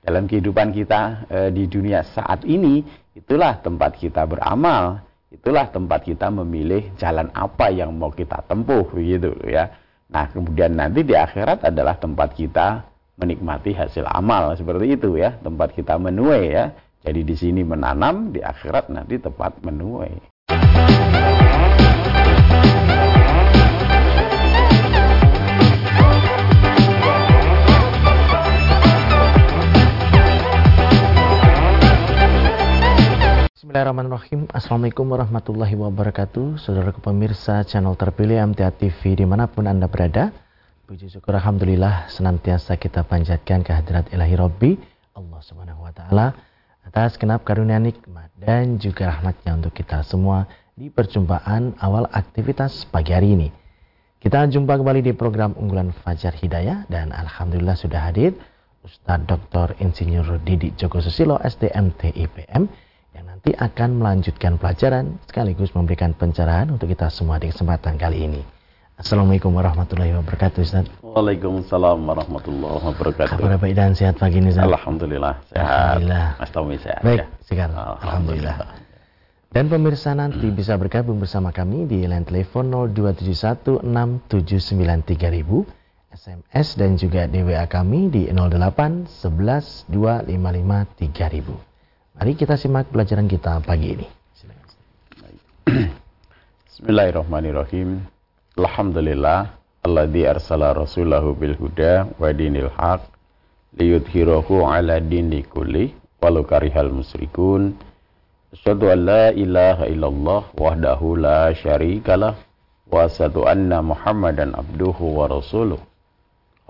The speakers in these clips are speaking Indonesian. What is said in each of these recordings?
dalam kehidupan kita e, di dunia saat ini itulah tempat kita beramal. Itulah tempat kita memilih jalan apa yang mau kita tempuh begitu ya. Nah kemudian nanti di akhirat adalah tempat kita menikmati hasil amal seperti itu ya. Tempat kita menuai ya. Jadi di sini menanam di akhirat nanti tepat menuai Bismillahirrahmanirrahim Assalamualaikum warahmatullahi wabarakatuh Saudara pemirsa channel terpilih MTA TV di mana pun Anda berada Puji syukur Alhamdulillah senantiasa kita panjatkan kehadirat ilahi Rabbi Allah subhanahu wa ta'ala Atas kenap karunia nikmat dan juga rahmatnya untuk kita semua Di perjumpaan awal aktivitas pagi hari ini Kita jumpa kembali di program unggulan Fajar Hidayah Dan Alhamdulillah sudah hadir Ustadz Dr. Insinyur Didi Joko Susilo IPM yang nanti akan melanjutkan pelajaran sekaligus memberikan pencerahan untuk kita semua di kesempatan kali ini. Assalamualaikum warahmatullahi wabarakatuh Ustaz. Waalaikumsalam warahmatullahi wabarakatuh. Kabar baik dan sehat pagi ini Ustaz? Alhamdulillah sehat. Alhamdulillah. Mas Tommy sehat. Baik, ya? sekarang. Alhamdulillah. Alhamdulillah. Dan pemirsa nanti bisa bergabung bersama kami di line telepon 02716793000, SMS dan juga DWA kami di 08 11 255 3000. Mari kita simak pelajaran kita pagi ini. Bismillahirrahmanirrahim. Alhamdulillah alladzi arsala rasulahu bil huda wa dinil haq liyudhhirahu ala dini kulli walau karihal musyrikun. Asyhadu an la ilaha illallah wahdahu la syarikalah wa asyhadu anna Muhammadan abduhu wa rasuluh.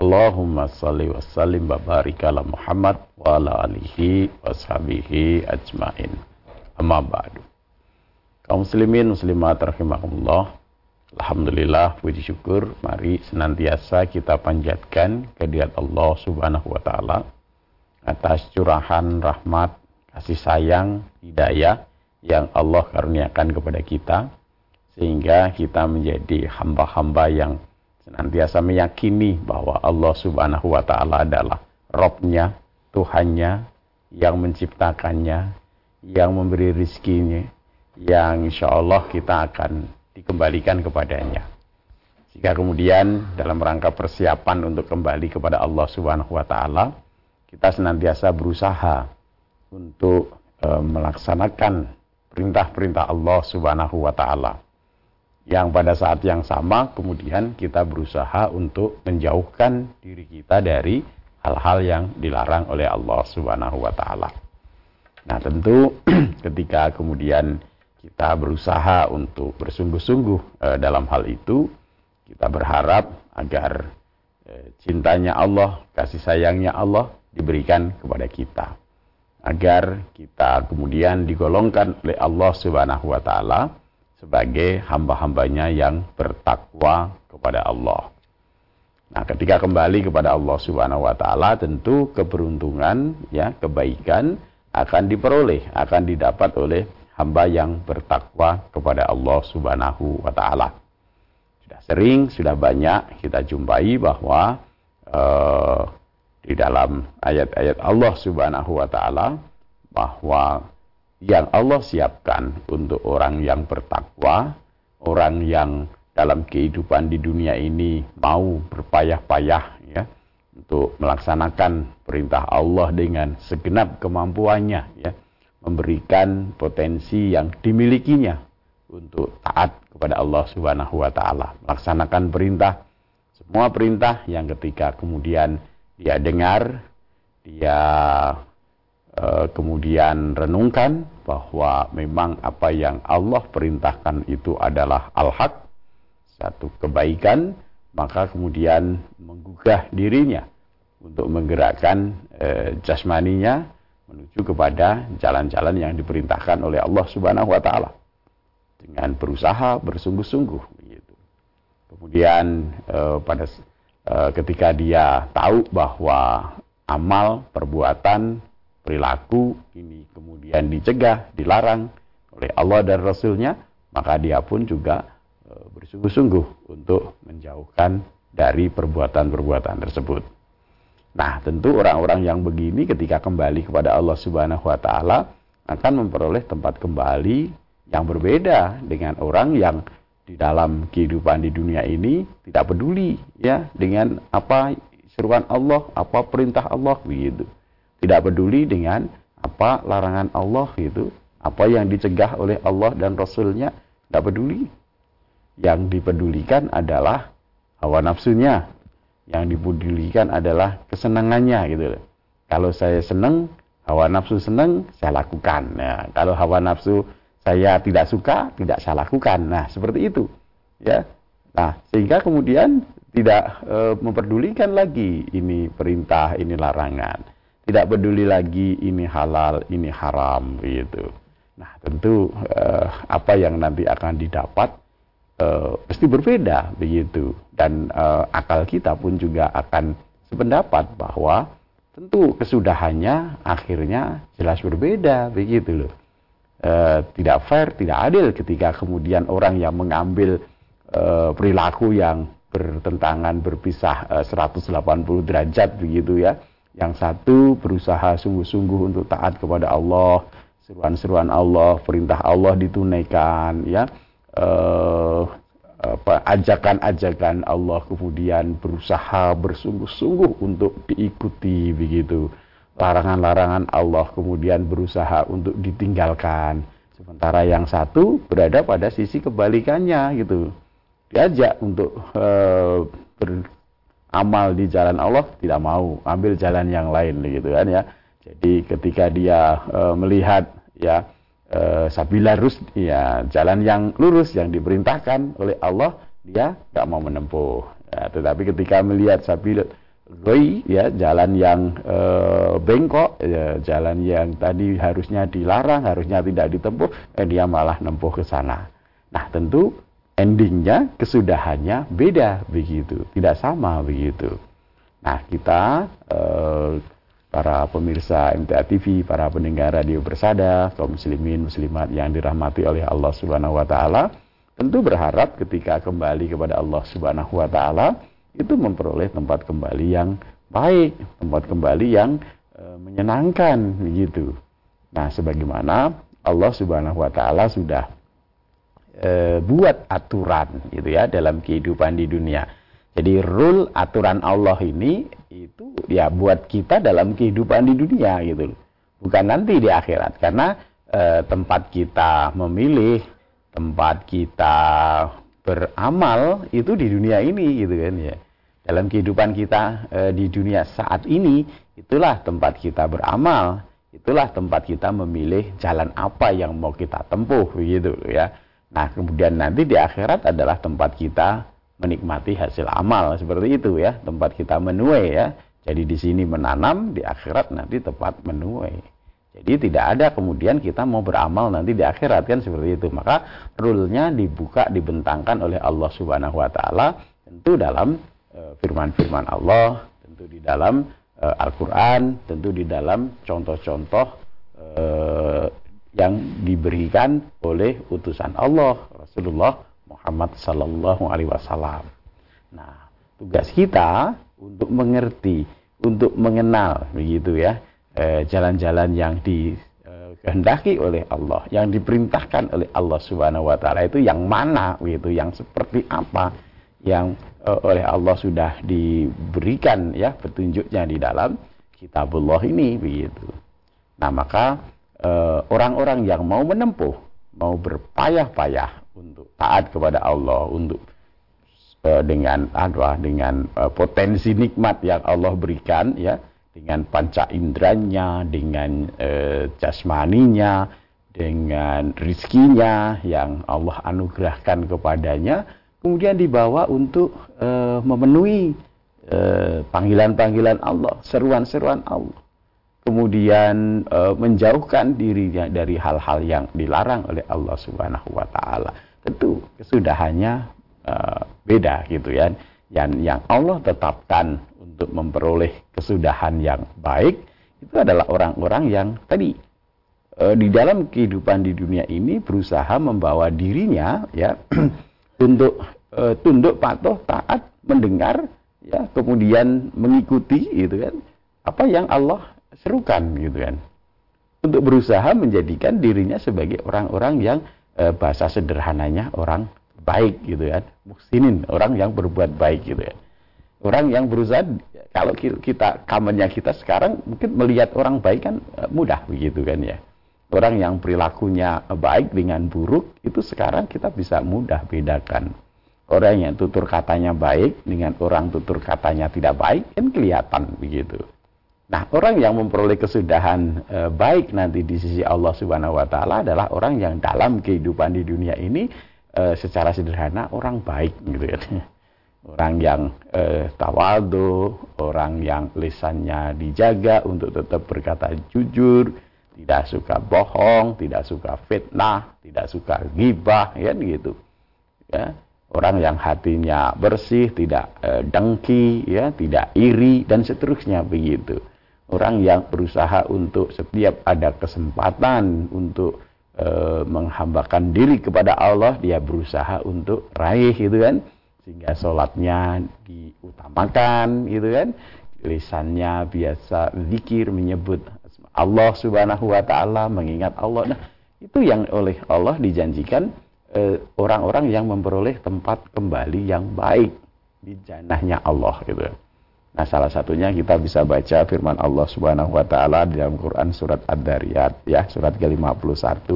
Allahumma salli wa sallim wa barik ala Muhammad wa ala alihi wa sahbihi ajmain. Amma ba'du. Kaum muslimin muslimat rahimakumullah. Alhamdulillah puji syukur mari senantiasa kita panjatkan kehadirat Allah Subhanahu wa taala atas curahan rahmat, kasih sayang, hidayah yang Allah karuniakan kepada kita sehingga kita menjadi hamba-hamba yang senantiasa meyakini bahwa Allah Subhanahu wa taala adalah Robnya, Tuhannya yang menciptakannya, yang memberi rizkinya, yang insya Allah kita akan dikembalikan kepadanya. Jika kemudian dalam rangka persiapan untuk kembali kepada Allah Subhanahu wa taala, kita senantiasa berusaha untuk e, melaksanakan perintah-perintah Allah Subhanahu wa taala yang pada saat yang sama kemudian kita berusaha untuk menjauhkan diri kita dari hal-hal yang dilarang oleh Allah Subhanahu wa taala. Nah, tentu ketika kemudian kita berusaha untuk bersungguh-sungguh e, dalam hal itu, kita berharap agar e, cintanya Allah, kasih sayangnya Allah diberikan kepada kita. Agar kita kemudian digolongkan oleh Allah Subhanahu wa taala sebagai hamba-hambanya yang bertakwa kepada Allah. Nah, ketika kembali kepada Allah Subhanahu wa taala tentu keberuntungan ya, kebaikan akan diperoleh, akan didapat oleh hamba yang bertakwa kepada Allah Subhanahu wa taala. Sudah sering, sudah banyak kita jumpai bahwa uh, di dalam ayat-ayat Allah Subhanahu wa taala bahwa yang Allah siapkan untuk orang yang bertakwa, orang yang dalam kehidupan di dunia ini mau berpayah-payah ya untuk melaksanakan perintah Allah dengan segenap kemampuannya ya memberikan potensi yang dimilikinya untuk taat kepada Allah Subhanahu wa taala melaksanakan perintah semua perintah yang ketika kemudian dia dengar dia kemudian renungkan bahwa memang apa yang Allah perintahkan itu adalah al-haq, satu kebaikan, maka kemudian menggugah dirinya untuk menggerakkan e, jasmaninya menuju kepada jalan-jalan yang diperintahkan oleh Allah Subhanahu wa taala dengan berusaha bersungguh-sungguh begitu. Kemudian e, pada e, ketika dia tahu bahwa amal perbuatan perilaku ini kemudian dicegah, dilarang oleh Allah dan Rasulnya, maka dia pun juga e, bersungguh-sungguh untuk menjauhkan dari perbuatan-perbuatan tersebut. Nah, tentu orang-orang yang begini ketika kembali kepada Allah Subhanahu wa taala akan memperoleh tempat kembali yang berbeda dengan orang yang di dalam kehidupan di dunia ini tidak peduli ya dengan apa seruan Allah, apa perintah Allah begitu. Tidak peduli dengan apa larangan Allah itu, apa yang dicegah oleh Allah dan Rasulnya, tidak peduli. Yang dipedulikan adalah hawa nafsunya, yang dipedulikan adalah kesenangannya gitu Kalau saya senang, hawa nafsu senang, saya lakukan. Nah, kalau hawa nafsu saya tidak suka, tidak saya lakukan. Nah, seperti itu. Ya. Nah, sehingga kemudian tidak e, memperdulikan lagi ini perintah, ini larangan. Tidak peduli lagi ini halal, ini haram gitu. Nah, tentu e, apa yang nanti akan didapat uh, pasti berbeda begitu dan uh, akal kita pun juga akan sependapat bahwa tentu kesudahannya akhirnya jelas berbeda begitu loh uh, tidak fair tidak adil ketika kemudian orang yang mengambil uh, perilaku yang bertentangan berpisah uh, 180 derajat begitu ya yang satu berusaha sungguh-sungguh untuk taat kepada Allah seruan-seruan Allah perintah Allah ditunaikan ya. Uh, ajakan-ajakan Allah kemudian berusaha bersungguh-sungguh untuk diikuti begitu. Larangan-larangan Allah kemudian berusaha untuk ditinggalkan. Sementara yang satu berada pada sisi kebalikannya gitu. Diajak untuk uh, beramal di jalan Allah tidak mau. Ambil jalan yang lain gitu kan ya. Jadi ketika dia uh, melihat ya uh, sabila rus ya jalan yang lurus yang diperintahkan oleh Allah dia nggak mau menempuh. Ya, tetapi ketika melihat sabil roi ya jalan yang uh, bengkok ya, jalan yang tadi harusnya dilarang harusnya tidak ditempuh eh, dia malah nempuh ke sana. Nah tentu endingnya kesudahannya beda begitu tidak sama begitu nah kita uh, para pemirsa MTA TV, para pendengar radio bersada, kaum muslimin muslimat yang dirahmati oleh Allah Subhanahu wa taala, tentu berharap ketika kembali kepada Allah Subhanahu wa taala itu memperoleh tempat kembali yang baik, tempat kembali yang e, menyenangkan begitu. Nah, sebagaimana Allah Subhanahu wa taala sudah e, buat aturan gitu ya dalam kehidupan di dunia. Jadi rule aturan Allah ini itu ya buat kita dalam kehidupan di dunia gitu Bukan nanti di akhirat karena e, tempat kita memilih, tempat kita beramal itu di dunia ini gitu kan ya. Dalam kehidupan kita e, di dunia saat ini itulah tempat kita beramal, itulah tempat kita memilih jalan apa yang mau kita tempuh begitu ya. Nah, kemudian nanti di akhirat adalah tempat kita menikmati hasil amal seperti itu ya. Tempat kita menuai ya. Jadi di sini menanam di akhirat nanti tepat menuai. Jadi tidak ada kemudian kita mau beramal nanti di akhirat kan seperti itu. Maka rule-nya dibuka dibentangkan oleh Allah Subhanahu wa taala tentu dalam eh, firman-firman uh, Allah tentu di dalam uh, Al-Qur'an tentu di dalam contoh-contoh uh, yang diberikan oleh utusan Allah Rasulullah Muhammad Sallallahu Alaihi Wasallam. Nah, tugas kita untuk mengerti, untuk mengenal, begitu ya, eh, jalan-jalan eh, yang dikehendaki oleh Allah, yang diperintahkan oleh Allah Subhanahu Wa Taala itu yang mana, begitu, yang seperti apa, yang eh, oleh Allah sudah diberikan ya petunjuknya di dalam Kitabullah ini, begitu. Nah, maka eh, orang-orang yang mau menempuh, mau berpayah-payah untuk taat kepada Allah untuk uh, dengan apa dengan uh, potensi nikmat yang Allah berikan ya dengan panca indranya dengan uh, jasmaninya dengan rizkinya yang Allah anugerahkan kepadanya kemudian dibawa untuk uh, memenuhi panggilan-panggilan Allah seruan-seruan Allah kemudian e, menjauhkan dirinya dari hal-hal yang dilarang oleh Allah Subhanahu wa taala. Tentu kesudahannya e, beda gitu ya. Yang yang Allah tetapkan untuk memperoleh kesudahan yang baik itu adalah orang-orang yang tadi e, di dalam kehidupan di dunia ini berusaha membawa dirinya ya untuk e, tunduk patuh taat mendengar ya kemudian mengikuti gitu kan apa yang Allah serukan gitu kan. Untuk berusaha menjadikan dirinya sebagai orang-orang yang e, bahasa sederhananya orang baik gitu kan. Muhsinin orang yang berbuat baik gitu ya orang yang berusaha kalau kita kamarnya kita sekarang mungkin melihat orang baik kan e, mudah begitu kan ya. Orang yang perilakunya baik dengan buruk itu sekarang kita bisa mudah bedakan. Orang yang tutur katanya baik dengan orang tutur katanya tidak baik kan kelihatan begitu Nah, orang yang memperoleh kesudahan e, baik nanti di sisi Allah Subhanahu wa taala adalah orang yang dalam kehidupan di dunia ini e, secara sederhana orang baik gitu ya. Orang yang e, tawadu, orang yang lisannya dijaga untuk tetap berkata jujur, tidak suka bohong, tidak suka fitnah, tidak suka gibah, ya gitu. Ya, orang yang hatinya bersih, tidak e, dengki, ya, tidak iri dan seterusnya begitu orang yang berusaha untuk setiap ada kesempatan untuk e, menghambakan diri kepada Allah dia berusaha untuk raih gitu kan. Sehingga sholatnya diutamakan gitu kan. Lisannya biasa zikir menyebut Allah subhanahu wa ta'ala mengingat Allah. Nah itu yang oleh Allah dijanjikan eh, orang-orang e, yang memperoleh tempat kembali yang baik di janahnya Allah gitu Nah, salah satunya kita bisa baca firman Allah Subhanahu wa taala di dalam Quran surat Ad-Dariyat ya, surat ke-51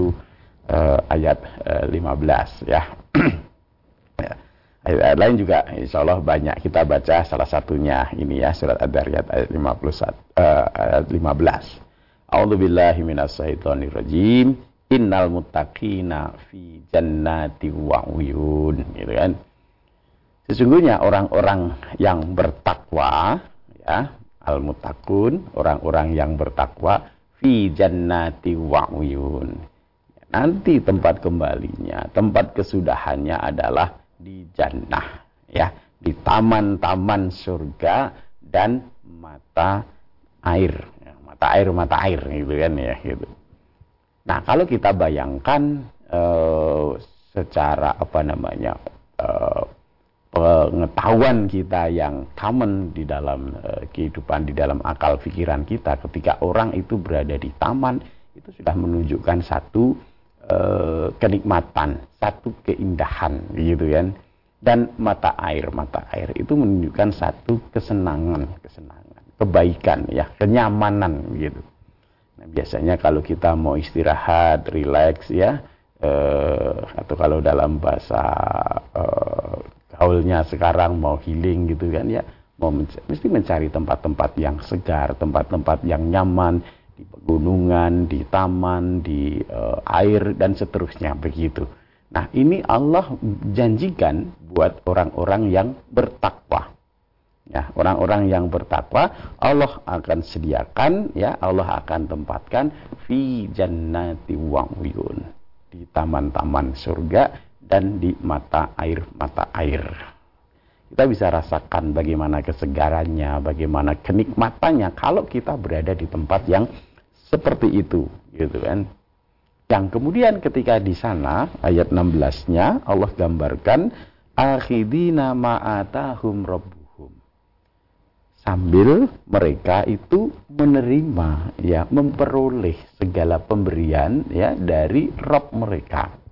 eh, ayat eh, 15 ya. ya. Ayat, lain juga insya Allah banyak kita baca salah satunya ini ya surat Ad-Dariyat ayat 51 eh, ayat 15. A'udzu billahi minasyaitonir rajim. Innal muttaqina fi jannati wa uyun gitu kan. Sesungguhnya orang-orang yang bertakwa, ya, al-mutakun, orang-orang yang bertakwa, fi jannati wa'uyun. Nanti tempat kembalinya, tempat kesudahannya adalah di jannah, ya, di taman-taman surga dan mata air, ya, mata air, mata air, gitu kan ya, gitu. Nah, kalau kita bayangkan eh, secara apa namanya eh, pengetahuan kita yang common di dalam uh, kehidupan di dalam akal pikiran kita. Ketika orang itu berada di taman itu sudah menunjukkan satu uh, kenikmatan satu keindahan gitu kan. Dan mata air mata air itu menunjukkan satu kesenangan kesenangan kebaikan ya kenyamanan gitu nah, biasanya kalau kita mau istirahat rileks ya uh, atau kalau dalam bahasa uh, gaulnya sekarang mau healing gitu kan ya mau menc mesti mencari tempat-tempat yang segar tempat-tempat yang nyaman di pegunungan di taman di uh, air dan seterusnya begitu. Nah ini Allah janjikan buat orang-orang yang bertakwa. Ya orang-orang yang bertakwa Allah akan sediakan ya Allah akan tempatkan fi jannati wa di taman-taman surga dan di mata air-mata air. Kita bisa rasakan bagaimana kesegarannya, bagaimana kenikmatannya kalau kita berada di tempat yang seperti itu, gitu kan. Yang kemudian ketika di sana ayat 16-nya Allah gambarkan akhidina ma'atahum rabbuhum. Sambil mereka itu menerima ya memperoleh segala pemberian ya dari Rob mereka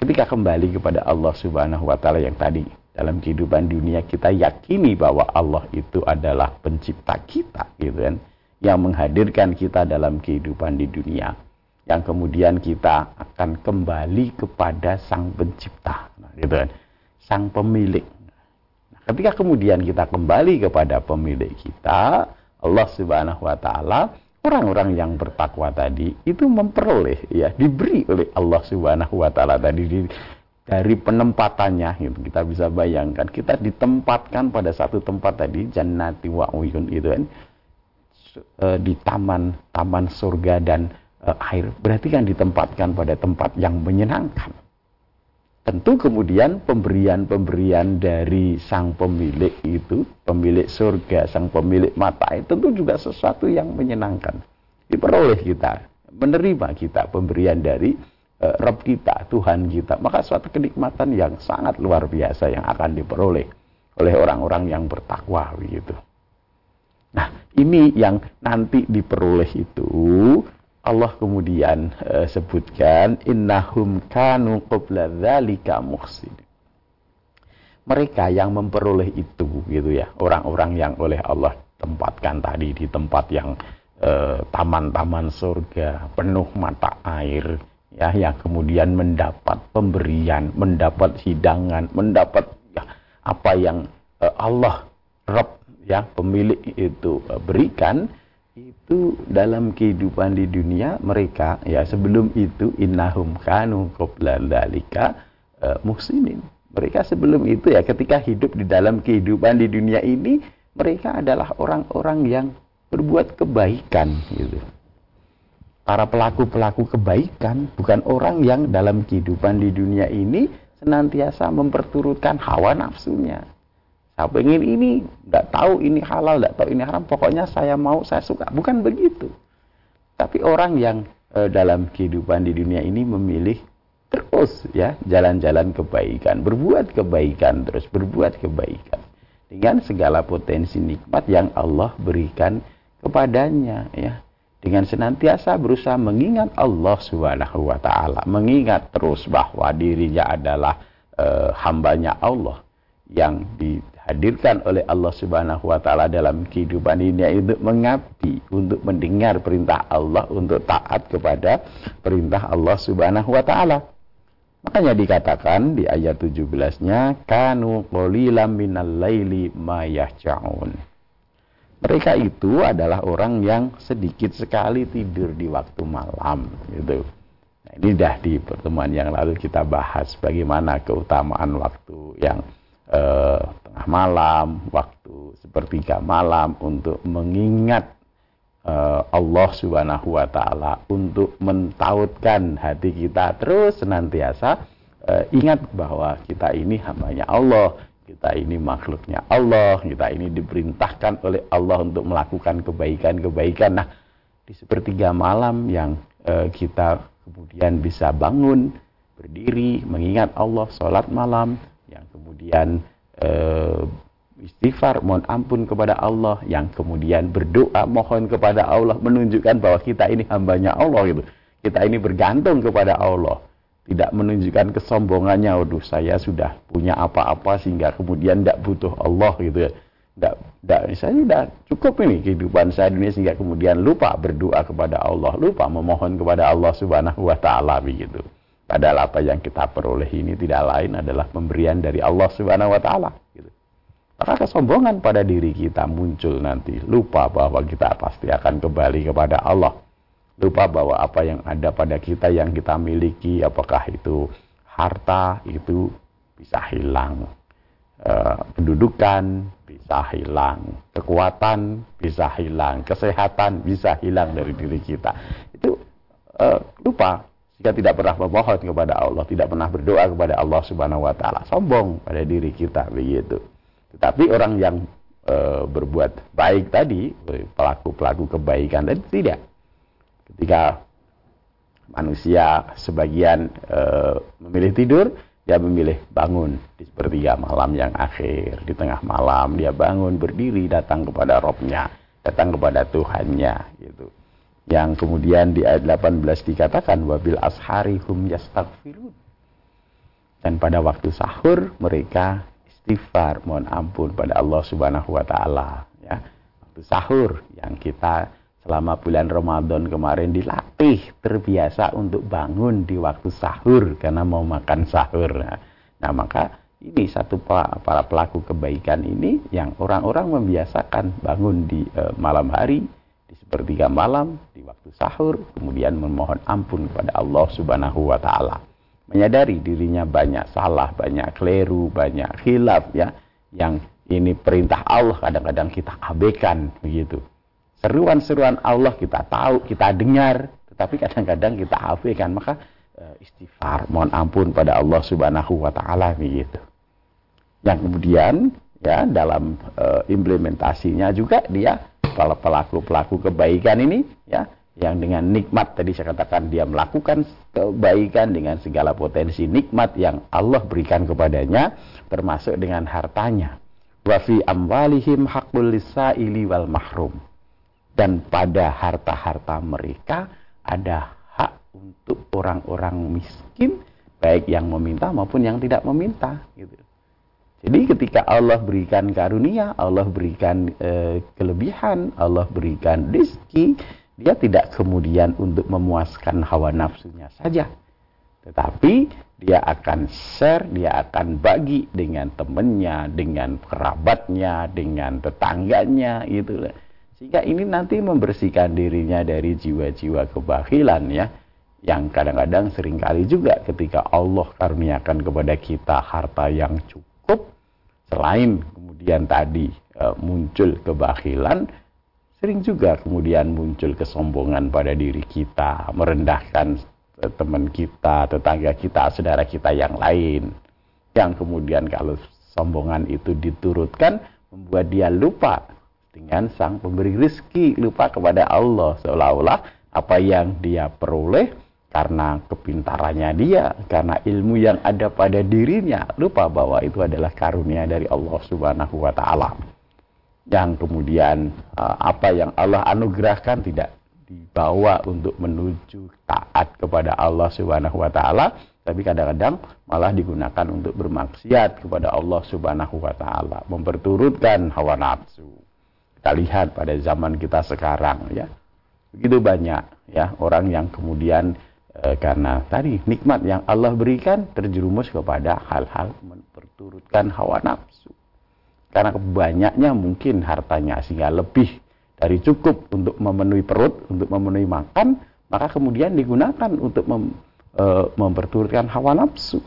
Ketika kembali kepada Allah Subhanahu wa taala yang tadi dalam kehidupan dunia kita yakini bahwa Allah itu adalah pencipta kita gitu kan yang menghadirkan kita dalam kehidupan di dunia yang kemudian kita akan kembali kepada sang pencipta gitu kan sang pemilik. Nah, ketika kemudian kita kembali kepada pemilik kita Allah Subhanahu wa taala orang-orang yang bertakwa tadi itu memperoleh ya diberi oleh Allah Subhanahu wa taala tadi di, dari penempatannya. Gitu. kita bisa bayangkan kita ditempatkan pada satu tempat tadi jannati wa uyun itu kan? E, di taman taman surga dan e, air. Berarti kan ditempatkan pada tempat yang menyenangkan Tentu kemudian pemberian-pemberian dari sang pemilik itu, pemilik surga, sang pemilik mata itu tentu juga sesuatu yang menyenangkan. Diperoleh kita, menerima kita pemberian dari uh, Rabb kita, Tuhan kita. Maka suatu kenikmatan yang sangat luar biasa yang akan diperoleh oleh orang-orang yang bertakwa begitu. Nah, ini yang nanti diperoleh itu Allah kemudian uh, sebutkan innahum kanu qabla dzalika muhsinin. Mereka yang memperoleh itu gitu ya, orang-orang yang oleh Allah tempatkan tadi di tempat yang eh, taman-taman surga penuh mata air ya yang kemudian mendapat pemberian, mendapat hidangan, mendapat ya, apa yang uh, Allah Rabb ya pemilik itu berikan itu dalam kehidupan di dunia mereka ya sebelum itu innahum kanu qabla dzalika uh, muhsinin. Mereka sebelum itu ya ketika hidup di dalam kehidupan di dunia ini mereka adalah orang-orang yang berbuat kebaikan gitu para pelaku-pelaku kebaikan, bukan orang yang dalam kehidupan di dunia ini senantiasa memperturutkan hawa nafsunya. Saya pengen ini, tidak tahu ini halal, tidak tahu ini haram, pokoknya saya mau, saya suka. Bukan begitu. Tapi orang yang e, dalam kehidupan di dunia ini memilih terus ya jalan-jalan kebaikan, berbuat kebaikan terus, berbuat kebaikan. Dengan segala potensi nikmat yang Allah berikan kepadanya ya. Dengan senantiasa berusaha mengingat Allah Subhanahu wa taala, mengingat terus bahwa dirinya adalah e, hambanya Allah yang dihadirkan oleh Allah Subhanahu wa taala dalam kehidupan ini untuk mengabdi, untuk mendengar perintah Allah, untuk taat kepada perintah Allah Subhanahu wa taala. Makanya dikatakan di ayat 17-nya kanu qalilan minal laili ma mereka itu adalah orang yang sedikit sekali tidur di waktu malam gitu. Nah, ini dah di pertemuan yang lalu kita bahas bagaimana keutamaan waktu yang eh, tengah malam, waktu sepertiga malam untuk mengingat eh, Allah Subhanahu wa taala untuk mentautkan hati kita terus senantiasa eh, ingat bahwa kita ini hambanya Allah kita ini makhluknya Allah, kita ini diperintahkan oleh Allah untuk melakukan kebaikan-kebaikan. Nah, di sepertiga malam yang e, kita kemudian bisa bangun, berdiri, mengingat Allah, sholat malam, yang kemudian e, istighfar, mohon ampun kepada Allah, yang kemudian berdoa, mohon kepada Allah, menunjukkan bahwa kita ini hambanya Allah gitu. Kita ini bergantung kepada Allah tidak menunjukkan kesombongannya, waduh saya sudah punya apa-apa sehingga kemudian tidak butuh Allah gitu ya. Tidak, tidak, saya sudah cukup ini kehidupan saya dunia sehingga kemudian lupa berdoa kepada Allah, lupa memohon kepada Allah Subhanahu wa taala begitu. Padahal apa yang kita peroleh ini tidak lain adalah pemberian dari Allah Subhanahu wa taala. Gitu. Maka kesombongan pada diri kita muncul nanti, lupa bahwa kita pasti akan kembali kepada Allah. Lupa bahwa apa yang ada pada kita yang kita miliki apakah itu harta itu bisa hilang e, pendudukan bisa hilang kekuatan bisa hilang kesehatan bisa hilang dari diri kita. Itu e, lupa jika tidak pernah memohon kepada Allah tidak pernah berdoa kepada Allah Subhanahu wa taala sombong pada diri kita begitu tetapi orang yang e, berbuat baik tadi pelaku-pelaku kebaikan tadi tidak ketika manusia sebagian e, memilih tidur, dia memilih bangun di sepertiga malam yang akhir. Di tengah malam dia bangun berdiri datang kepada Robnya, datang kepada Tuhannya gitu. Yang kemudian di ayat 18 dikatakan wabil ashari hum yastaghfirun. Dan pada waktu sahur mereka istighfar, mohon ampun pada Allah Subhanahu wa taala ya. Waktu sahur yang kita selama bulan Ramadan kemarin dilatih terbiasa untuk bangun di waktu sahur karena mau makan sahur. Nah, maka ini satu para pelaku kebaikan ini yang orang-orang membiasakan bangun di e, malam hari di sepertiga malam di waktu sahur kemudian memohon ampun kepada Allah Subhanahu wa taala. Menyadari dirinya banyak salah, banyak keliru, banyak khilaf ya yang ini perintah Allah kadang-kadang kita abaikan begitu seruan-seruan Allah kita tahu, kita dengar, tetapi kadang-kadang kita abaikan. Maka uh, istighfar, mohon ampun pada Allah Subhanahu wa taala begitu. Yang kemudian ya dalam uh, implementasinya juga dia kalau pelaku-pelaku kebaikan ini ya yang dengan nikmat tadi saya katakan dia melakukan kebaikan dengan segala potensi nikmat yang Allah berikan kepadanya termasuk dengan hartanya wa fi amwalihim haqqul lisaili wal mahrum dan pada harta-harta mereka ada hak untuk orang-orang miskin baik yang meminta maupun yang tidak meminta gitu. Jadi ketika Allah berikan karunia, Allah berikan e, kelebihan, Allah berikan rezeki, dia tidak kemudian untuk memuaskan hawa nafsunya saja. Tetapi dia akan share, dia akan bagi dengan temannya, dengan kerabatnya, dengan tetangganya gitu. Sehingga ini nanti membersihkan dirinya dari jiwa-jiwa kebakilan ya yang kadang-kadang sering kali juga ketika Allah karuniakan kepada kita harta yang cukup Selain kemudian tadi e, muncul kebakilan, sering juga kemudian muncul kesombongan pada diri kita, merendahkan e, teman kita, tetangga kita, saudara kita yang lain. Yang kemudian kalau sombongan itu diturutkan, membuat dia lupa dengan sang pemberi rezeki, lupa kepada Allah. Seolah-olah apa yang dia peroleh karena kepintarannya dia, karena ilmu yang ada pada dirinya, lupa bahwa itu adalah karunia dari Allah Subhanahu wa taala. Yang kemudian eh, apa yang Allah anugerahkan tidak dibawa untuk menuju taat kepada Allah Subhanahu wa taala, tapi kadang-kadang malah digunakan untuk bermaksiat kepada Allah Subhanahu wa taala, memperturutkan hawa nafsu. Kita lihat pada zaman kita sekarang ya. Begitu banyak ya orang yang kemudian karena tadi nikmat yang Allah berikan terjerumus kepada hal-hal memperturutkan hawa nafsu. Karena banyaknya mungkin hartanya sehingga lebih dari cukup untuk memenuhi perut, untuk memenuhi makan, maka kemudian digunakan untuk mem, e, memperturutkan hawa nafsu.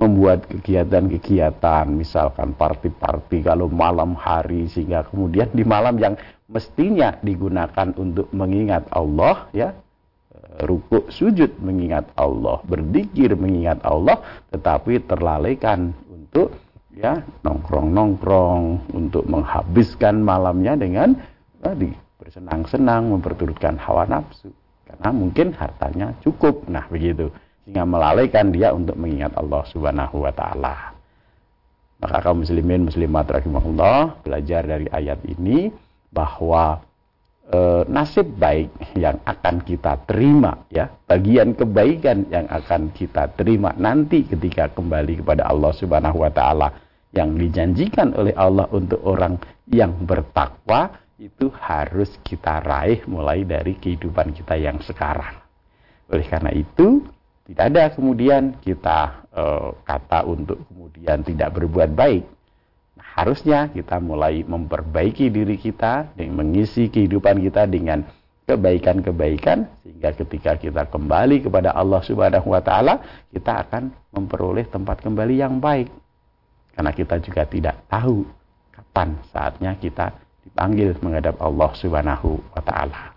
Membuat kegiatan-kegiatan, misalkan party-party kalau malam hari, sehingga kemudian di malam yang mestinya digunakan untuk mengingat Allah, ya rukuk sujud mengingat Allah, berzikir mengingat Allah, tetapi terlalaikan untuk ya nongkrong-nongkrong, untuk menghabiskan malamnya dengan tadi bersenang-senang, memperturutkan hawa nafsu. Karena mungkin hartanya cukup. Nah, begitu. Sehingga melalaikan dia untuk mengingat Allah Subhanahu wa taala. Maka kaum muslimin muslimat rahimahullah belajar dari ayat ini bahwa e, nasib baik yang akan kita terima ya bagian kebaikan yang akan kita terima nanti ketika kembali kepada Allah Subhanahu wa taala yang dijanjikan oleh Allah untuk orang yang bertakwa itu harus kita raih mulai dari kehidupan kita yang sekarang. Oleh karena itu, tidak ada kemudian kita e, kata untuk kemudian tidak berbuat baik harusnya kita mulai memperbaiki diri kita dan mengisi kehidupan kita dengan kebaikan-kebaikan sehingga ketika kita kembali kepada Allah Subhanahu wa taala kita akan memperoleh tempat kembali yang baik. Karena kita juga tidak tahu kapan saatnya kita dipanggil menghadap Allah Subhanahu wa taala.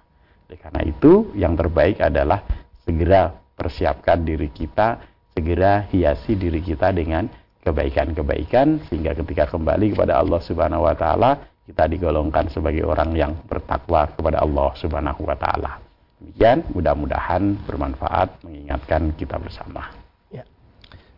Oleh karena itu yang terbaik adalah segera persiapkan diri kita, segera hiasi diri kita dengan kebaikan-kebaikan sehingga ketika kembali kepada Allah Subhanahu wa taala kita digolongkan sebagai orang yang bertakwa kepada Allah Subhanahu wa taala. Demikian mudah-mudahan bermanfaat mengingatkan kita bersama. Ya.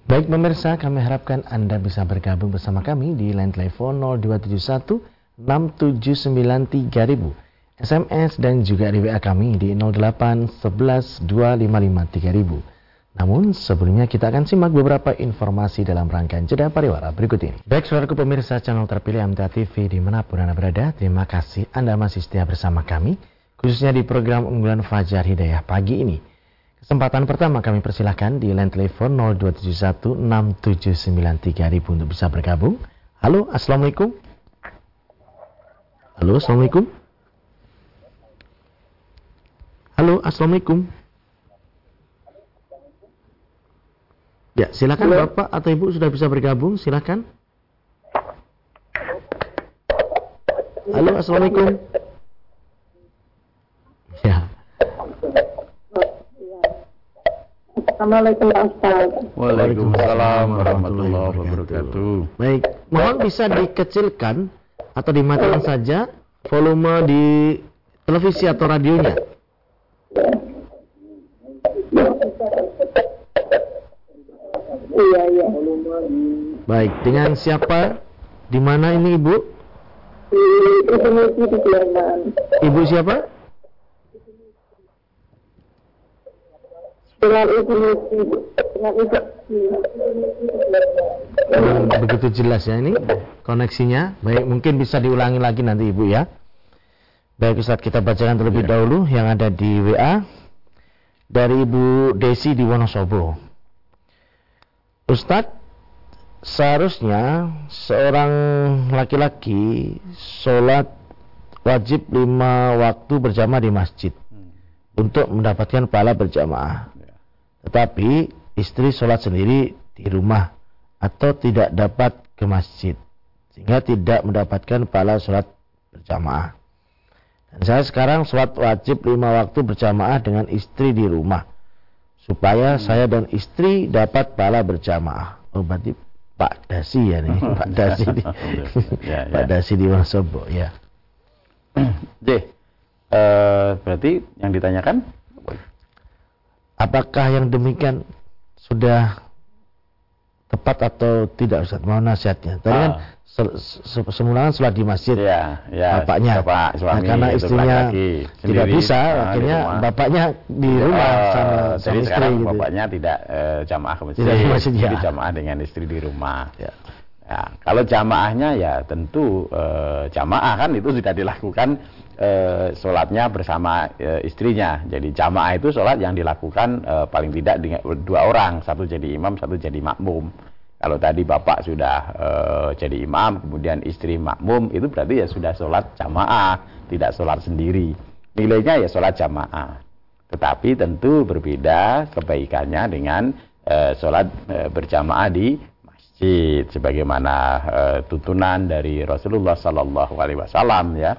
Baik pemirsa, kami harapkan Anda bisa bergabung bersama kami di line telepon 0271 679 3000, SMS dan juga di WA kami di 08 11 255 3000. Namun sebelumnya kita akan simak beberapa informasi dalam rangkaian jeda pariwara berikut ini. Baik saudaraku pemirsa channel terpilih MTA TV di mana pun Anda berada, terima kasih Anda masih setia bersama kami, khususnya di program unggulan Fajar Hidayah pagi ini. Kesempatan pertama kami persilahkan di line telepon 02716793000 untuk bisa bergabung. Halo, Assalamualaikum. Halo, Assalamualaikum. Halo, Assalamualaikum. Ya, silakan Halo. Bapak atau Ibu sudah bisa bergabung, silakan. Halo, Assalamualaikum. Ya. Assalamualaikum Ustaz. Waalaikumsalam warahmatullahi wabarakatuh. Baik, mohon bisa dikecilkan atau dimatikan saja volume di televisi atau radionya. Iya, iya. Baik, dengan siapa Di mana ini Ibu? Ibu siapa? Dengan Indonesia. Dengan Indonesia. Belum begitu jelas ya ini koneksinya. Baik, mungkin bisa diulangi lagi nanti Ibu ya. Baik Ustaz, kita bacakan terlebih Ya. dahulu yang ada di WA dari Ibu Desi di Wonosobo. Ustadz, seharusnya seorang laki-laki sholat wajib lima waktu berjamaah di masjid untuk mendapatkan pahala berjamaah. Ya. Tetapi istri sholat sendiri di rumah atau tidak dapat ke masjid sehingga tidak mendapatkan pahala sholat berjamaah. Dan saya sekarang sholat wajib lima waktu berjamaah dengan istri di rumah supaya saya dan istri dapat pahala berjamaah. Oh berarti Pak Dasi ya nih, Pak Dasi di, Ya, Pak ya. Dasi di Wonosobo ya. D. Eh, berarti yang ditanyakan Apakah yang demikian sudah tepat atau tidak Ustaz? Mohon nasihatnya. Tadi kan Ah. se- se- semula kan sholat di masjid. ya, ya bapaknya. bapak suami Nah, karena istrinya tidak bisa, ah, di akhirnya rumah. bapaknya di rumah Eh, sama, jadi sama istri sekarang gitu. bapaknya tidak eh, jamaah ke masjid, Tidak ke masjid, ya. jadi jamaah dengan istri di rumah. Ya. Ya, kalau jamaahnya ya tentu eh, jamaah kan itu sudah dilakukan eh, sholatnya bersama eh, istrinya. Jadi jamaah itu sholat yang dilakukan eh, paling tidak dengan dua orang, satu jadi imam, satu jadi makmum. Kalau tadi bapak sudah eh, jadi imam, kemudian istri makmum, itu berarti ya sudah sholat jamaah, tidak sholat sendiri. Nilainya ya sholat jamaah. Tetapi tentu berbeda kebaikannya dengan eh, sholat eh, berjamaah di masjid sebagaimana eh, tuntunan dari Rasulullah Sallallahu Alaihi Wasallam ya.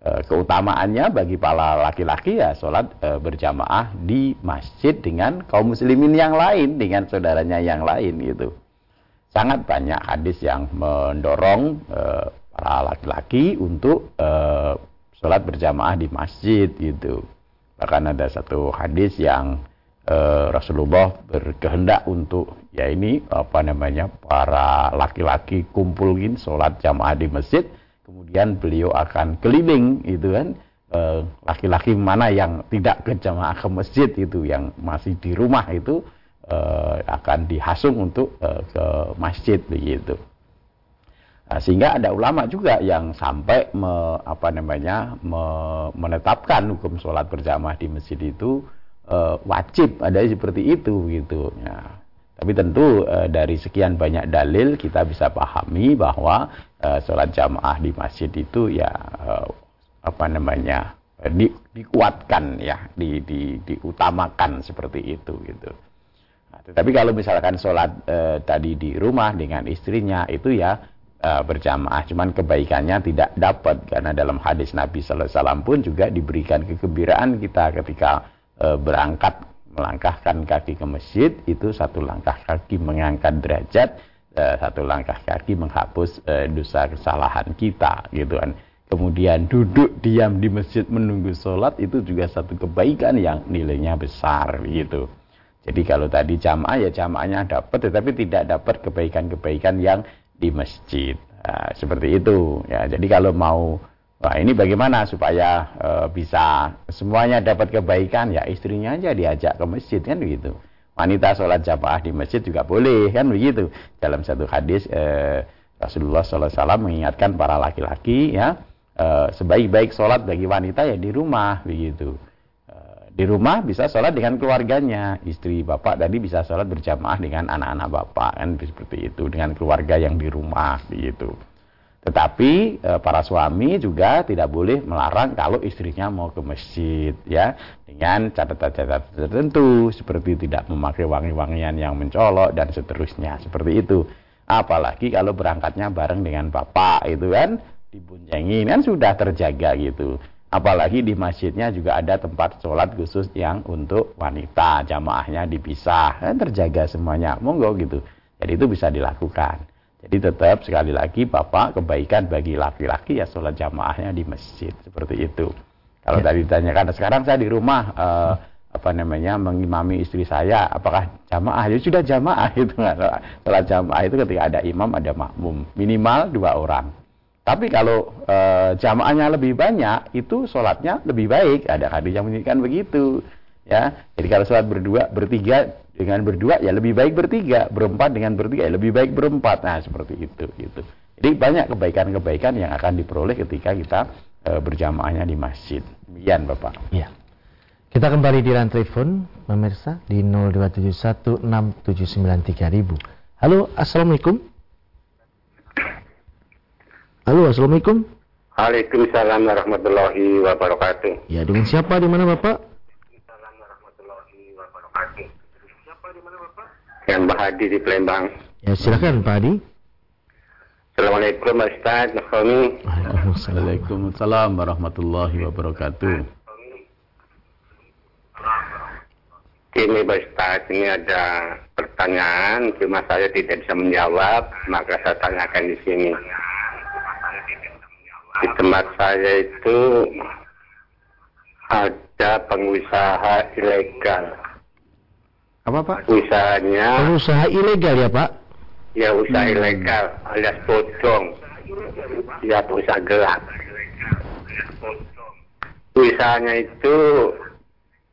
Eh, keutamaannya bagi para laki-laki ya sholat eh, berjamaah di masjid dengan kaum muslimin yang lain dengan saudaranya yang lain gitu. Sangat banyak hadis yang mendorong para laki-laki untuk sholat berjamaah di masjid gitu. Bahkan ada satu hadis yang eh, Rasulullah berkehendak untuk ya ini apa namanya para laki-laki kumpulin sholat jamaah di masjid. Kemudian beliau akan keliling itu kan. Eh, laki-laki mana yang tidak ke jamaah ke masjid itu yang masih di rumah itu eh, akan dihasung untuk eh, ke masjid begitu. Nah, sehingga ada ulama juga yang sampai me- apa namanya me- menetapkan hukum sholat berjamaah di masjid itu eh, wajib ada seperti itu gitu ya. Tapi tentu eh, dari sekian banyak dalil kita bisa pahami bahwa eh, sholat jamaah di masjid itu ya eh, apa namanya di- dikuatkan ya, di, di, diutamakan seperti itu gitu. Nah, tetapi kalau misalkan sholat eh, tadi di rumah dengan istrinya itu ya berjamaah, cuman kebaikannya tidak dapat karena dalam hadis Nabi Sallallahu Alaihi Wasallam pun juga diberikan kegembiraan kita ketika berangkat melangkahkan kaki ke masjid itu satu langkah kaki mengangkat derajat, eh, satu langkah kaki menghapus eh, dosa kesalahan kita gitu kan. Kemudian duduk diam di masjid menunggu sholat itu juga satu kebaikan yang nilainya besar gitu. Jadi kalau tadi jamaah ya jamaahnya dapat tetapi tidak dapat kebaikan-kebaikan yang di masjid. Nah, seperti itu ya. Jadi kalau mau wah ini bagaimana supaya eh, bisa semuanya dapat kebaikan ya istrinya aja diajak ke masjid kan begitu. Wanita sholat jamaah di masjid juga boleh kan begitu. Dalam satu hadis eh, Rasulullah SAW mengingatkan para laki-laki ya eh, sebaik-baik sholat bagi wanita ya di rumah begitu. Eh, di rumah bisa sholat dengan keluarganya istri bapak tadi bisa sholat berjamaah dengan anak-anak bapak kan seperti itu dengan keluarga yang di rumah begitu tetapi eh, para suami juga tidak boleh melarang kalau istrinya mau ke masjid ya. Dengan catatan-catatan tertentu seperti tidak memakai wangi-wangian yang mencolok dan seterusnya seperti itu. Apalagi kalau berangkatnya bareng dengan bapak itu kan diboncengin kan sudah terjaga gitu. Apalagi di masjidnya juga ada tempat sholat khusus yang untuk wanita jamaahnya dipisah kan terjaga semuanya. Monggo gitu. Jadi itu bisa dilakukan jadi tetap sekali lagi Bapak kebaikan bagi laki-laki ya sholat jamaahnya di masjid. Seperti itu. Kalau Ya. tadi ditanyakan sekarang saya di rumah eh, apa namanya mengimami istri saya apakah jamaah? Ya sudah jamaah itu. Sholat jamaah itu ketika ada imam ada makmum. Minimal dua orang. Tapi kalau e, jamaahnya lebih banyak itu sholatnya lebih baik. Ada hadis yang menyebutkan begitu. Ya. Jadi kalau sholat berdua bertiga dengan berdua ya lebih baik bertiga berempat dengan bertiga ya lebih baik berempat nah seperti itu gitu jadi banyak kebaikan-kebaikan yang akan diperoleh ketika kita e, berjamaahnya di masjid demikian bapak ya kita kembali di telepon, pemirsa, di 02716793000. Halo, Assalamualaikum. Halo, Assalamualaikum. Waalaikumsalam warahmatullahi wabarakatuh. Ya, dengan siapa di mana Bapak? Waalaikumsalam warahmatullahi wabarakatuh. Siapa di mana Bapak? Yang Bahadi di Palembang. Ya, silakan Pak Adi. Assalamualaikum Ustaz Nahomi. Waalaikumsalam warahmatullahi wabarakatuh. Ini Ustaz, ini ada pertanyaan, cuma saya tidak bisa menjawab, maka saya tanyakan di sini. Di tempat saya itu ada pengusaha ilegal. Apa Pak? Usahanya, Pengusaha ilegal ya Pak? ya usaha ilegal alias bodong. Ya usaha gelap. Usahanya itu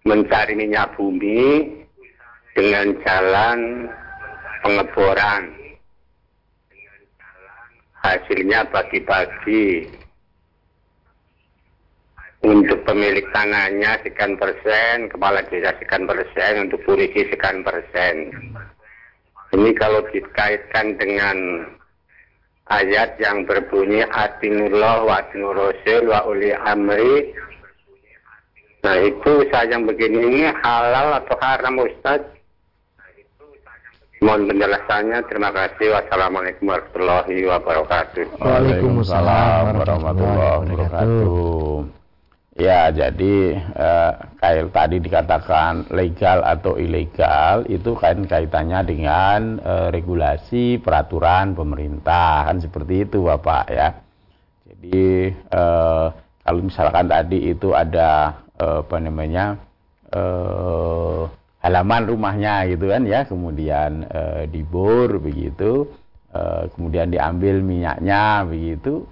mencari minyak bumi dengan jalan pengeboran. Hasilnya bagi-bagi. Untuk pemilik tanahnya sekian persen, kepala desa sekian persen, untuk polisi sekian persen. Ini kalau dikaitkan dengan ayat yang berbunyi Atinullah wa atinur rasul wa uli amri Nah itu saya yang begini ini halal atau haram Ustaz? Mohon penjelasannya. Terima kasih. Wassalamualaikum warahmatullahi wabarakatuh. Waalaikumsalam warahmatullahi wabarakatuh. Ya, jadi eh, kayak tadi dikatakan legal atau ilegal itu kan kaitannya dengan eh, regulasi peraturan pemerintah kan seperti itu Bapak ya. Jadi eh, kalau misalkan tadi itu ada eh, apa namanya eh, halaman rumahnya gitu kan ya, kemudian eh, dibor begitu, eh, kemudian diambil minyaknya begitu,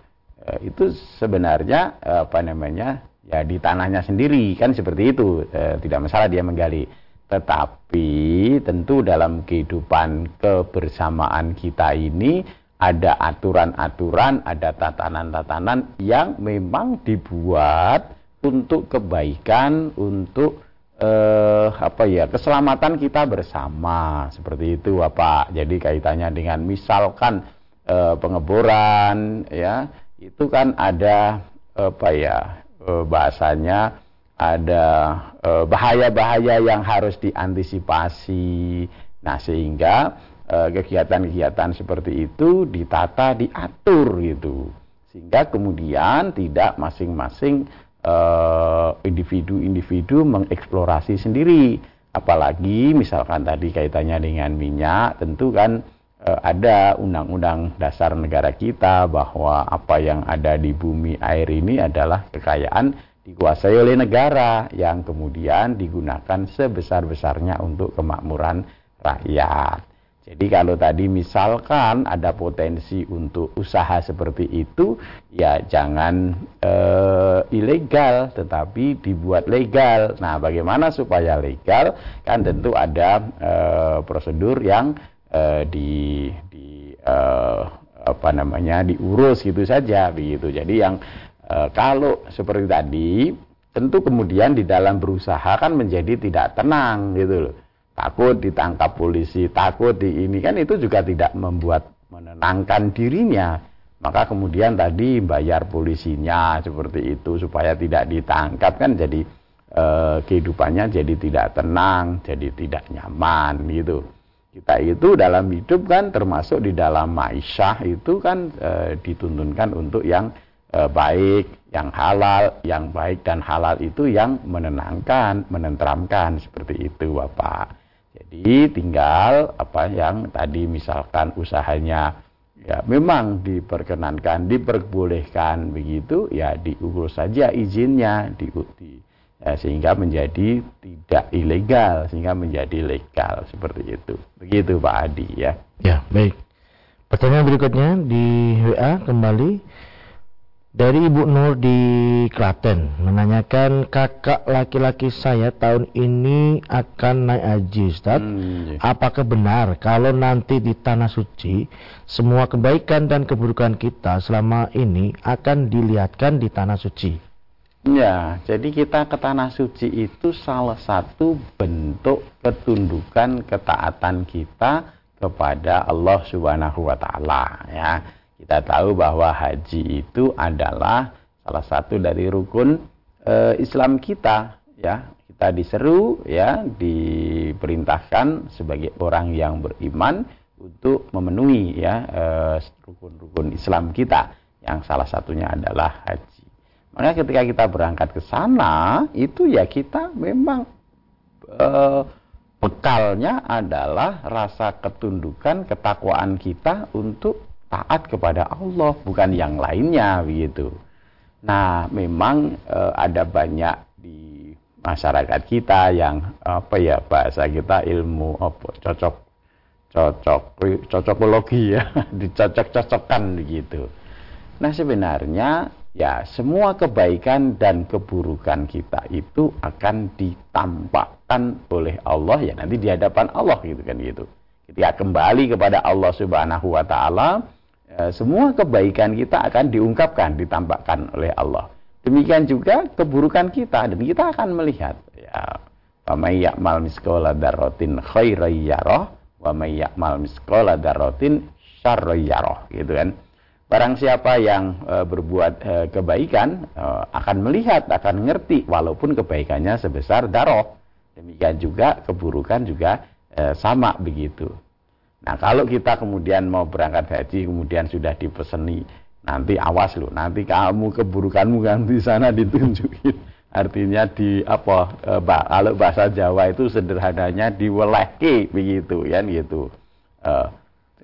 eh, itu sebenarnya eh, apa namanya ya di tanahnya sendiri kan seperti itu. Eh, tidak masalah dia menggali. Tetapi tentu dalam kehidupan kebersamaan kita ini ada aturan-aturan ada tatanan-tatanan yang memang dibuat untuk kebaikan untuk eh, apa ya keselamatan kita bersama. Seperti itu Bapak. Jadi kaitannya dengan misalkan eh, pengeboran ya itu kan ada apa ya bahasanya ada eh, bahaya-bahaya yang harus diantisipasi. Nah, sehingga eh, kegiatan-kegiatan seperti itu ditata, diatur gitu. Sehingga kemudian tidak masing-masing eh, individu-individu mengeksplorasi sendiri. Apalagi misalkan tadi kaitannya dengan minyak, tentu kan eh, ada undang-undang dasar negara kita bahwa apa yang ada di bumi air ini adalah kekayaan dikuasai oleh negara yang kemudian digunakan sebesar-besarnya untuk kemakmuran rakyat. Jadi kalau tadi misalkan ada potensi untuk usaha seperti itu, ya jangan eh, ilegal, tetapi dibuat legal. Nah, bagaimana supaya legal? Kan tentu ada eh, prosedur yang eh, di, di eh, apa namanya diurus gitu saja, begitu. Jadi yang eh, kalau seperti tadi, tentu kemudian di dalam berusaha kan menjadi tidak tenang gitu loh takut ditangkap polisi, takut di ini kan itu juga tidak membuat menenangkan dirinya. Maka kemudian tadi bayar polisinya seperti itu supaya tidak ditangkap kan jadi eh, kehidupannya jadi tidak tenang, jadi tidak nyaman gitu. Kita itu dalam hidup kan termasuk di dalam maisyah itu kan eh, dituntunkan untuk yang eh, baik, yang halal, yang baik dan halal itu yang menenangkan, menenteramkan seperti itu Bapak. Jadi tinggal apa yang tadi misalkan usahanya ya memang diperkenankan, diperbolehkan begitu ya diurus saja izinnya, di, di ya, sehingga menjadi tidak tidak ilegal sehingga menjadi legal seperti itu. Begitu Pak Adi ya. Ya, baik. Pertanyaan berikutnya di WA kembali dari Ibu Nur di Klaten menanyakan kakak laki-laki saya tahun ini akan naik haji Ustaz. Hmm, iya. Apakah benar kalau nanti di tanah suci semua kebaikan dan keburukan kita selama ini akan dilihatkan di tanah suci? Ya, jadi kita ke tanah suci itu salah satu bentuk ketundukan ketaatan kita kepada Allah Subhanahu wa taala ya. Kita tahu bahwa haji itu adalah salah satu dari rukun eh, Islam kita ya. Kita diseru ya, diperintahkan sebagai orang yang beriman untuk memenuhi ya eh, rukun-rukun Islam kita yang salah satunya adalah haji. Makanya ketika kita berangkat ke sana itu ya kita memang eh, bekalnya adalah rasa ketundukan, ketakwaan kita untuk taat kepada Allah, bukan yang lainnya begitu. Nah, memang e, ada banyak di masyarakat kita yang apa ya bahasa kita ilmu apa cocok cocok cocokologi ya dicocok-cocokkan begitu. Nah sebenarnya ya semua kebaikan dan keburukan kita itu akan ditampakkan oleh Allah ya nanti di hadapan Allah gitu kan gitu. Ketika kembali kepada Allah Subhanahu wa taala ya, semua kebaikan kita akan diungkapkan, ditampakkan oleh Allah. Demikian juga keburukan kita dan kita akan melihat ya wa may ya'mal misqala dzarratin khairan yarah wa may ya'mal misqala dzarratin syarran yarah gitu kan. Barang siapa yang e, berbuat e, kebaikan e, akan melihat, akan mengerti walaupun kebaikannya sebesar darah. Demikian juga keburukan juga e, sama begitu. Nah, kalau kita kemudian mau berangkat haji kemudian sudah dipeseni, nanti awas lu, nanti kamu keburukanmu kan di sana ditunjukin. Artinya di apa e, bah, kalau bahasa Jawa itu sederhananya diwelehke begitu kan gitu. E,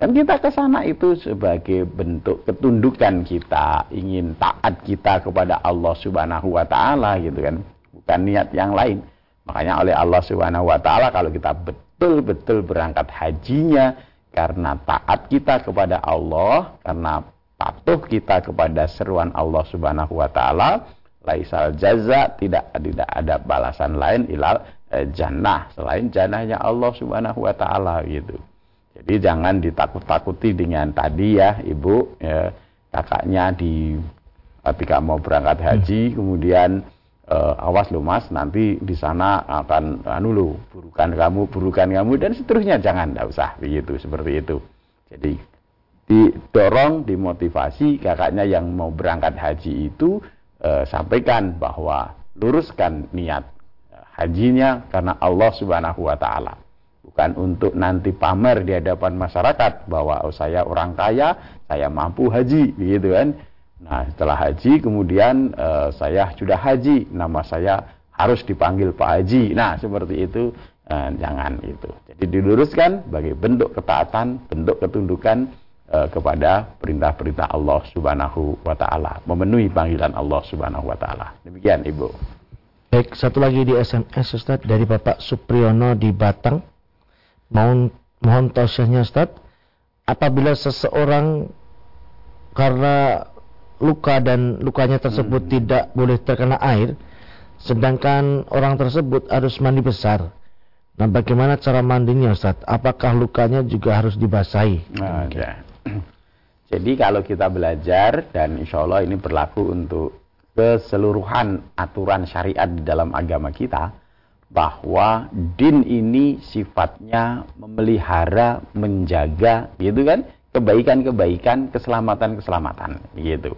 kan kita ke sana itu sebagai bentuk ketundukan kita, ingin taat kita kepada Allah Subhanahu wa taala gitu kan. Bukan niat yang lain. Makanya oleh Allah Subhanahu wa taala kalau kita betul-betul berangkat hajinya karena taat kita kepada Allah, karena patuh kita kepada seruan Allah Subhanahu wa taala, laisal jaza tidak tidak ada balasan lain ilal eh, jannah selain jannahnya Allah Subhanahu wa taala gitu. Jadi jangan ditakut-takuti dengan tadi ya Ibu ya, kakaknya di ketika mau berangkat haji hmm. kemudian uh, awas lo mas nanti di sana akan anu lo burukan kamu burukan kamu dan seterusnya. Jangan tidak usah begitu seperti itu. Jadi didorong dimotivasi kakaknya yang mau berangkat haji itu uh, sampaikan bahwa luruskan niat hajinya karena Allah Subhanahu wa taala bukan untuk nanti pamer di hadapan masyarakat bahwa oh saya orang kaya saya mampu haji begitu kan Nah, setelah haji kemudian uh, saya sudah haji, nama saya harus dipanggil Pak Haji. Nah, seperti itu uh, jangan itu. Jadi diluruskan sebagai bentuk ketaatan, bentuk ketundukan uh, kepada perintah-perintah Allah Subhanahu wa taala, memenuhi panggilan Allah Subhanahu wa taala. Demikian, Ibu. Baik, satu lagi di SMS Ustaz dari Bapak Supriyono di Batang. Mohon mohon tausiahnya Ustaz, apabila seseorang karena luka dan lukanya tersebut hmm. tidak boleh terkena air, sedangkan orang tersebut harus mandi besar. Nah, bagaimana cara mandinya, Ustaz? Apakah lukanya juga harus dibasahi? Nah, ya. Jadi kalau kita belajar dan insya Allah ini berlaku untuk keseluruhan aturan syariat di dalam agama kita, bahwa din ini sifatnya memelihara, menjaga, gitu kan, kebaikan-kebaikan, keselamatan-keselamatan, gitu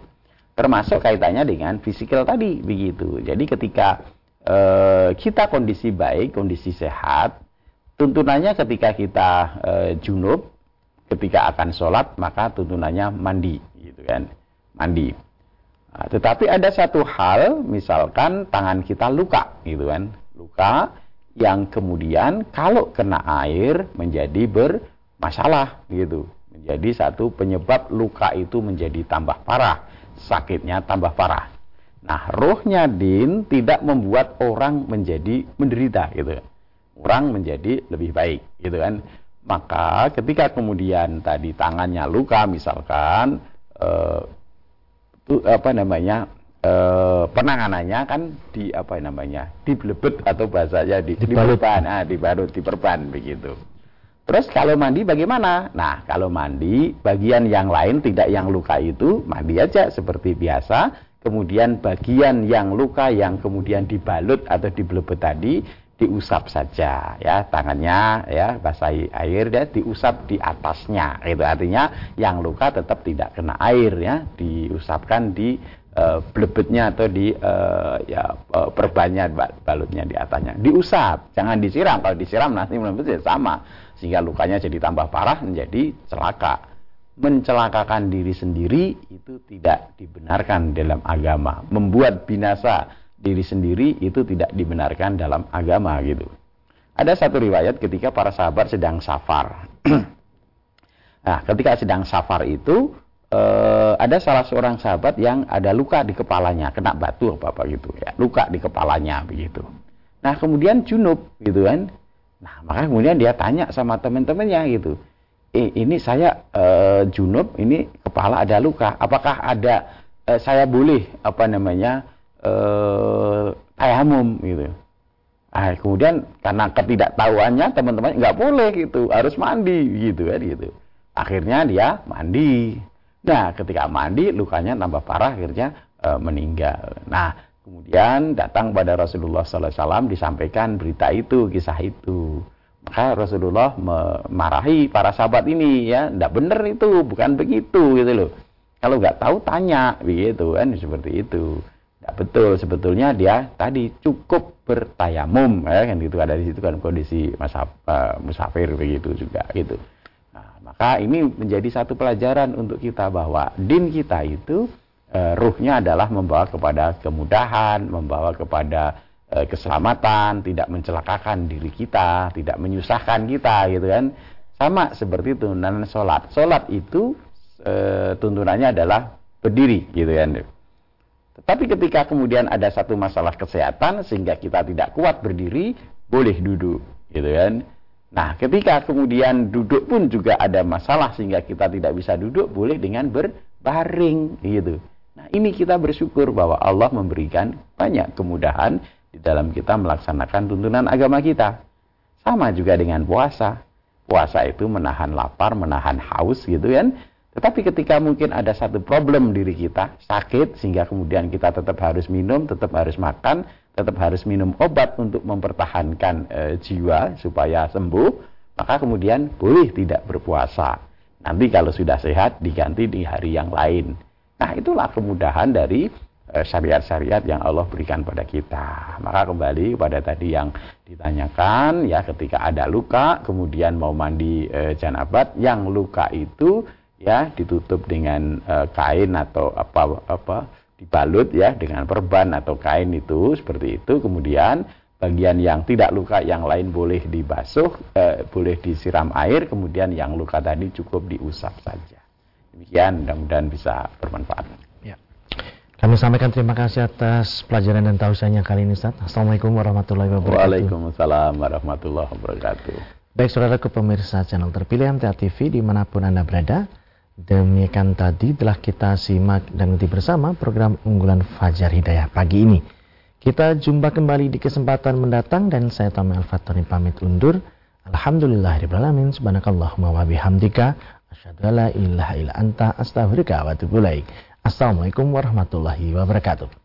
termasuk kaitannya dengan fisikal tadi begitu. Jadi ketika e, kita kondisi baik, kondisi sehat, tuntunannya ketika kita e, junub, ketika akan sholat maka tuntunannya mandi, gitu kan, mandi. Nah, tetapi ada satu hal, misalkan tangan kita luka, gitu kan, luka yang kemudian kalau kena air menjadi bermasalah, gitu, menjadi satu penyebab luka itu menjadi tambah parah sakitnya tambah parah. Nah, rohnya din tidak membuat orang menjadi menderita gitu. Orang menjadi lebih baik gitu kan. Maka ketika kemudian tadi tangannya luka misalkan eh, apa namanya eh, penanganannya kan di apa namanya dibelebet atau bahasanya di Dibalut. diperban, ah, dibalut, diperban begitu. Terus kalau mandi bagaimana? Nah, kalau mandi bagian yang lain tidak yang luka itu mandi aja seperti biasa. Kemudian bagian yang luka yang kemudian dibalut atau dibelebet tadi diusap saja ya tangannya ya basahi air ya diusap di atasnya itu artinya yang luka tetap tidak kena air ya diusapkan di eh, belebetnya atau di eh, ya eh, perbannya ba- balutnya di atasnya. Diusap jangan disiram. Kalau disiram nanti menurut sama. Sehingga lukanya jadi tambah parah menjadi celaka. Mencelakakan diri sendiri itu tidak dibenarkan dalam agama. Membuat binasa diri sendiri itu tidak dibenarkan dalam agama gitu. Ada satu riwayat ketika para sahabat sedang safar. Nah, ketika sedang safar itu eh, ada salah seorang sahabat yang ada luka di kepalanya, kena batu apa apa gitu ya, luka di kepalanya begitu. Nah, kemudian junub gitu kan. Nah, maka kemudian dia tanya sama teman-temannya gitu. Eh, ini saya eh, junub, ini kepala ada luka. Apakah ada eh, saya boleh apa namanya eh tayamum gitu. Ah, kemudian karena ketidaktahuannya teman-teman nggak boleh gitu, harus mandi gitu kan gitu. Akhirnya dia mandi. Nah, ketika mandi lukanya tambah parah akhirnya eh, meninggal. Nah, kemudian datang pada Rasulullah SAW disampaikan berita itu, kisah itu. Maka Rasulullah memarahi para sahabat ini ya, tidak benar itu, bukan begitu gitu loh. Kalau nggak tahu tanya begitu kan seperti itu. Tidak betul sebetulnya dia tadi cukup bertayamum ya kan gitu ada di situ kan kondisi masa eh, musafir begitu juga gitu. Maka ini menjadi satu pelajaran untuk kita bahwa din kita itu eh, ruhnya adalah membawa kepada kemudahan, membawa kepada eh, keselamatan, tidak mencelakakan diri kita, tidak menyusahkan kita gitu kan. Sama seperti tuntunan sholat. Sholat itu eh, tuntunannya adalah berdiri gitu kan. Tetapi ketika kemudian ada satu masalah kesehatan sehingga kita tidak kuat berdiri, boleh duduk, gitu kan? Nah, ketika kemudian duduk pun juga ada masalah sehingga kita tidak bisa duduk, boleh dengan berbaring, gitu. Nah, ini kita bersyukur bahwa Allah memberikan banyak kemudahan di dalam kita melaksanakan tuntunan agama kita. Sama juga dengan puasa. Puasa itu menahan lapar, menahan haus gitu kan. Tetapi ketika mungkin ada satu problem diri kita, sakit, sehingga kemudian kita tetap harus minum, tetap harus makan, tetap harus minum obat untuk mempertahankan eh, jiwa supaya sembuh, maka kemudian boleh tidak berpuasa. Nanti kalau sudah sehat diganti di hari yang lain. Nah itulah kemudahan dari eh, syariat-syariat yang Allah berikan pada kita. Maka kembali kepada tadi yang ditanyakan, ya ketika ada luka, kemudian mau mandi eh, janabat, yang luka itu ya ditutup dengan eh, kain atau apa apa dibalut ya dengan perban atau kain itu seperti itu kemudian bagian yang tidak luka yang lain boleh dibasuh eh, boleh disiram air kemudian yang luka tadi cukup diusap saja demikian mudah-mudahan bisa bermanfaat Ya. Kami sampaikan terima kasih atas pelajaran dan tausiahnya kali ini Ustaz. Assalamualaikum warahmatullahi wabarakatuh. Waalaikumsalam warahmatullahi wabarakatuh Baik saudara ke pemirsa channel terpilih MTA TV di mana pun Anda berada. Demikian tadi telah kita simak dan nanti bersama program unggulan Fajar Hidayah pagi ini. Kita jumpa kembali di kesempatan mendatang dan saya Tommy Al-Fatoni pamit undur. Alhamdulillahirrahmanirrahim. Subhanakallahumma wa bihamdika. La ilaha illa anta astaghfiruka wa. Assalamualaikum warahmatullahi wabarakatuh.